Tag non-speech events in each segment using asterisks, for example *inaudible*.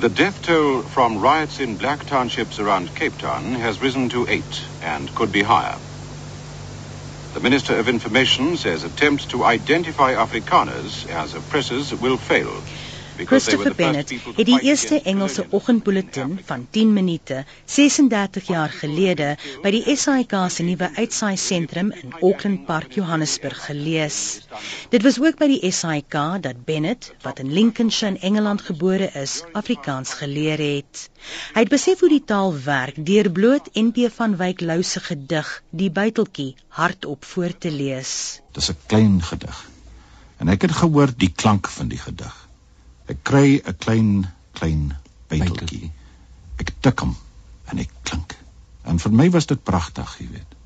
The death toll from riots in black townships around Cape Town has risen to eight and could be higher. The Minister of Information says attempts to identify Afrikaners as oppressors will fail. Christopher Bennett het die eerste Engelse oggendbulletin van 10 minute 36 jaar gelede by die SAIK se nuwe uitsaai sentrum in Auckland Park, Johannesburg gelees. Dit was ook by die SAIK dat Bennett, wat in Lincolnshire in Engeland gebore is, Afrikaans geleer het. Hy het besef hoe die taal werk deur bloot NP van Wyk Lou se gedig Die buiteltjie hardop voor te lees. Dis 'n klein gedig. En ek het gehoor die klank van die gedig. Ek kry 'n klein klein byteltjie. Ek tik hom en ek klink. En vir my was dit pragtig, jy weet.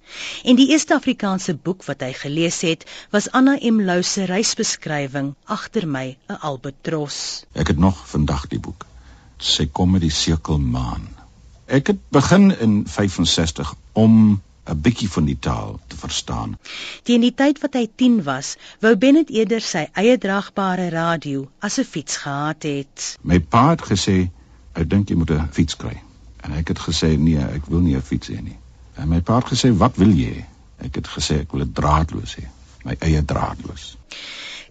En die eerste Afrikaanse boek wat hy gelees het, was Anna M Lou se reisbeskrywing agter my 'n albatros. Ek het nog vandag die boek. Sy kom met die sekelmaan. Ek het begin in 65 om 'n bietjie van die taal te verstaan. Teen die tyd wat hy 10 was, wou Bennett eerder sy eie dragbare radio as 'n fiets gehad het. My pa het gesê, "Ek dink jy moet 'n fiets kry." En ek het gesê, "Nee, ek wil nie 'n fiets hê nie." En my pa het gesê, "Wat wil jy?" Ek het gesê, "Ek wil 'n draadloos hê, my eie draadloos."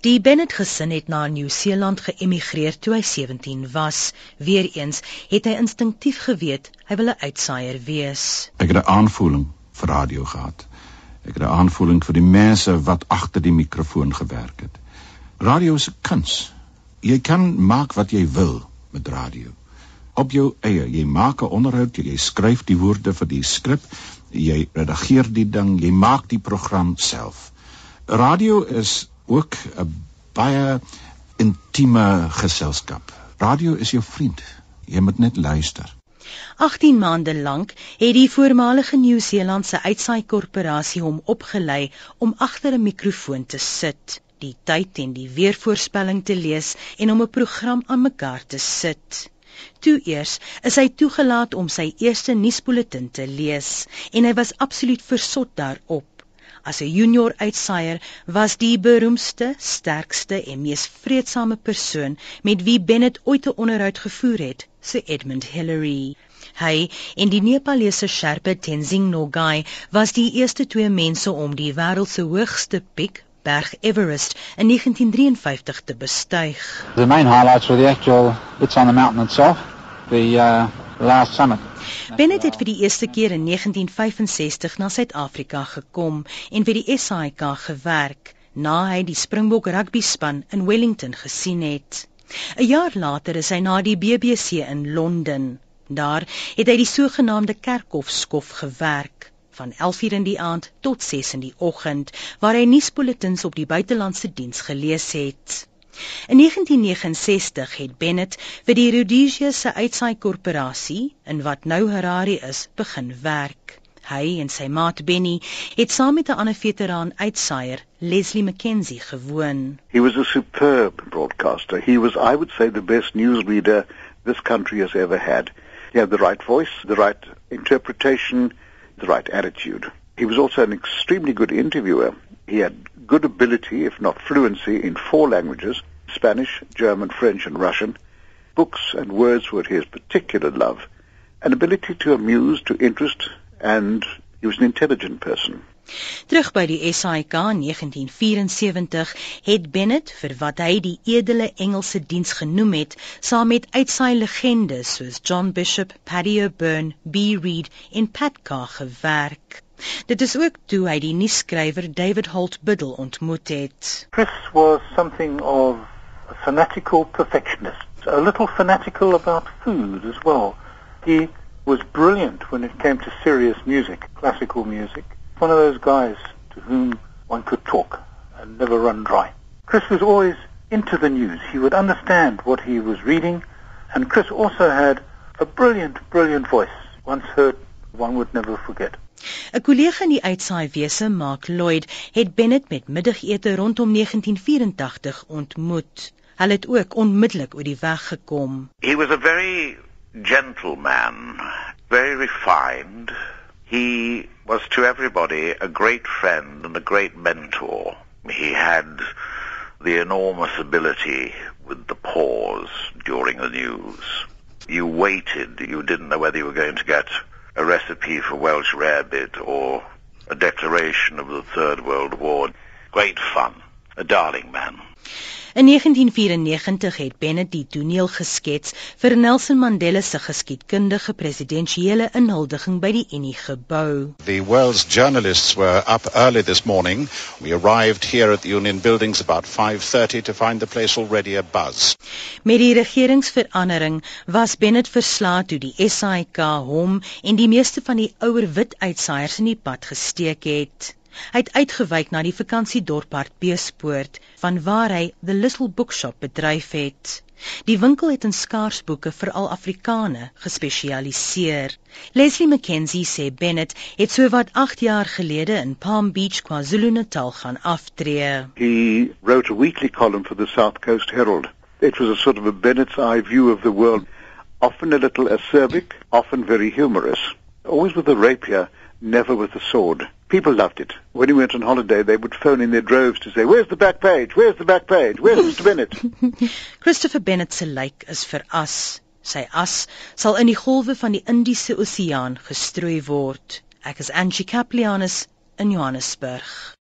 Die Bennett gesin het na Nieu-Seeland geëmigreer toe hy 17 was. Weereens het hy instinktief geweet hy wil 'n uitsaaier wees. Ek het 'n aanvoeling vir radio gehad. Ek het 'n aanvoeling vir die mense wat agter die mikrofoon gewerk het. Radio is 'n kuns. Jy kan maak wat jy wil met radio. Op jou eie, jy maak 'n onderhoud, jy skryf die woorde vir die skrip, jy redigeer die ding, jy maak die program self. Radio is ook 'n baie intieme geselskap. Radio is jou vriend. Jy moet net luister. 18 maande lank het die voormalige Nieu-Seelandse uitsaai korporasie hom opgelei om agter 'n mikrofoon te sit, die tyd en die weervoorspelling te lees en om 'n program aan mekaar te sit. Toe eers is hy toegelaat om sy eerste nuusbulletin te lees en hy was absoluut versot daarop. As 'n junior uitsaaier was die beroemdste, sterkste en mees vreedsame persoon met wie Bennett ooit 'n onderhoud gevoer het, se Edmund Hillary. Hy en die Nepalese Sherpa Tenzing Norgay was die eerste twee mense om die wêreld se hoogste piek, Berg Everest, in 1953 te bestyg. The main highlights were the actual bits on the mountain itself, the uh, last summit. Bennett het vir die eerste keer in 1965 na Suid-Afrika gekom en vir die SAIK gewerk na hy die Springbok rugby span in Wellington gesien het. 'n Jaar later is hy na die BBC in Londen. Daar het hy die sogenaamde kerkhofskof gewerk van 11:00 in die aand tot 6:00 in die oggend waar hy nuusbulletins op die buitelandse diens gelees het. In 1969 het Bennett vir die Rhodesia se uitsaai korporasie in wat nou Harare is, begin werk. Hy en sy maat Benny het saam met 'n ander veteraan Leslie McKenzie, gewoon. He was a superb broadcaster. He was I would say the best newsreader this country has ever had. He had the right voice, the right interpretation, the right attitude. He was also an extremely good interviewer. He had good ability, if not fluency, in four languages Spanish, German, French, and Russian. Books and words were his particular love. An ability to amuse, to interest, and he was an intelligent person. Terug by die SAIK in 1974 het Bennett vir wat hy die edele Engelse diens genoem het, saam met uitsaai legendes soos John Bishop, Paddy O'Byrne, B. Reed en Pat Carr gewerk. Dit is ook toe hy die nuusskrywer David Holt Biddle ontmoet het. Chris was something of a fanatical perfectionist, a little fanatical about food as well. He was brilliant when it came to serious music, classical music. one of those guys to whom one could talk and never run dry. Chris was always into the news. He would understand what he was reading, and Chris also had a brilliant, brilliant voice. Once heard, one would never forget. 'n Kollega in die uitsaaiwese, Mark Lloyd, het Bennett met middagete rondom 1984 ontmoet. Hulle het ook onmiddellik oor die weg gekom. He was a very gentle man, very refined, He was to everybody a great friend and a great mentor. He had the enormous ability with the pause during the news. You waited. You didn't know whether you were going to get a recipe for Welsh rarebit or a declaration of the Third World War. Great fun. A darling man. In 1994 het Bennett die toneel geskets vir Nelson Mandela se geskiedkundige presidensiële inhuldiging by die Unie gebou. The world's journalists were up early this morning. We arrived here at the Union Buildings about 5:30 to find the place already abuzz. Met die regeringsverandering was Bennett verslae toe die SAIK hom en die meeste van die ouer wit uitsaaiers in die pad gesteek het. Hy het uitgewyk na die vakansiedorp Hartbeespoort vanwaar hy The Little Bookshop bedryf het. Die winkel het in skaarsboeke vir al Afrikane gespesialiseer. Leslie McKenzie sê Bennett het sowat 8 jaar gelede in Palm Beach, KwaZulu-Natal gaan aftree. He wrote a weekly column for the South Coast Herald. It was a sort of a Bennett's eye view of the world, often a little acerbic, often very humorous, always with a rapier, never with a sword. People loved it. When he went on holiday, they would phone in their droves to say, "Where's the back page? Where's the back page? Where's *laughs* Mr. Bennett?" *laughs* Christopher Bennett se lijk is veras. Sy as sal in die golwe van die Indiese Oseaan gestrooi word. Ek is Angie Kaplianus in Johannesburg.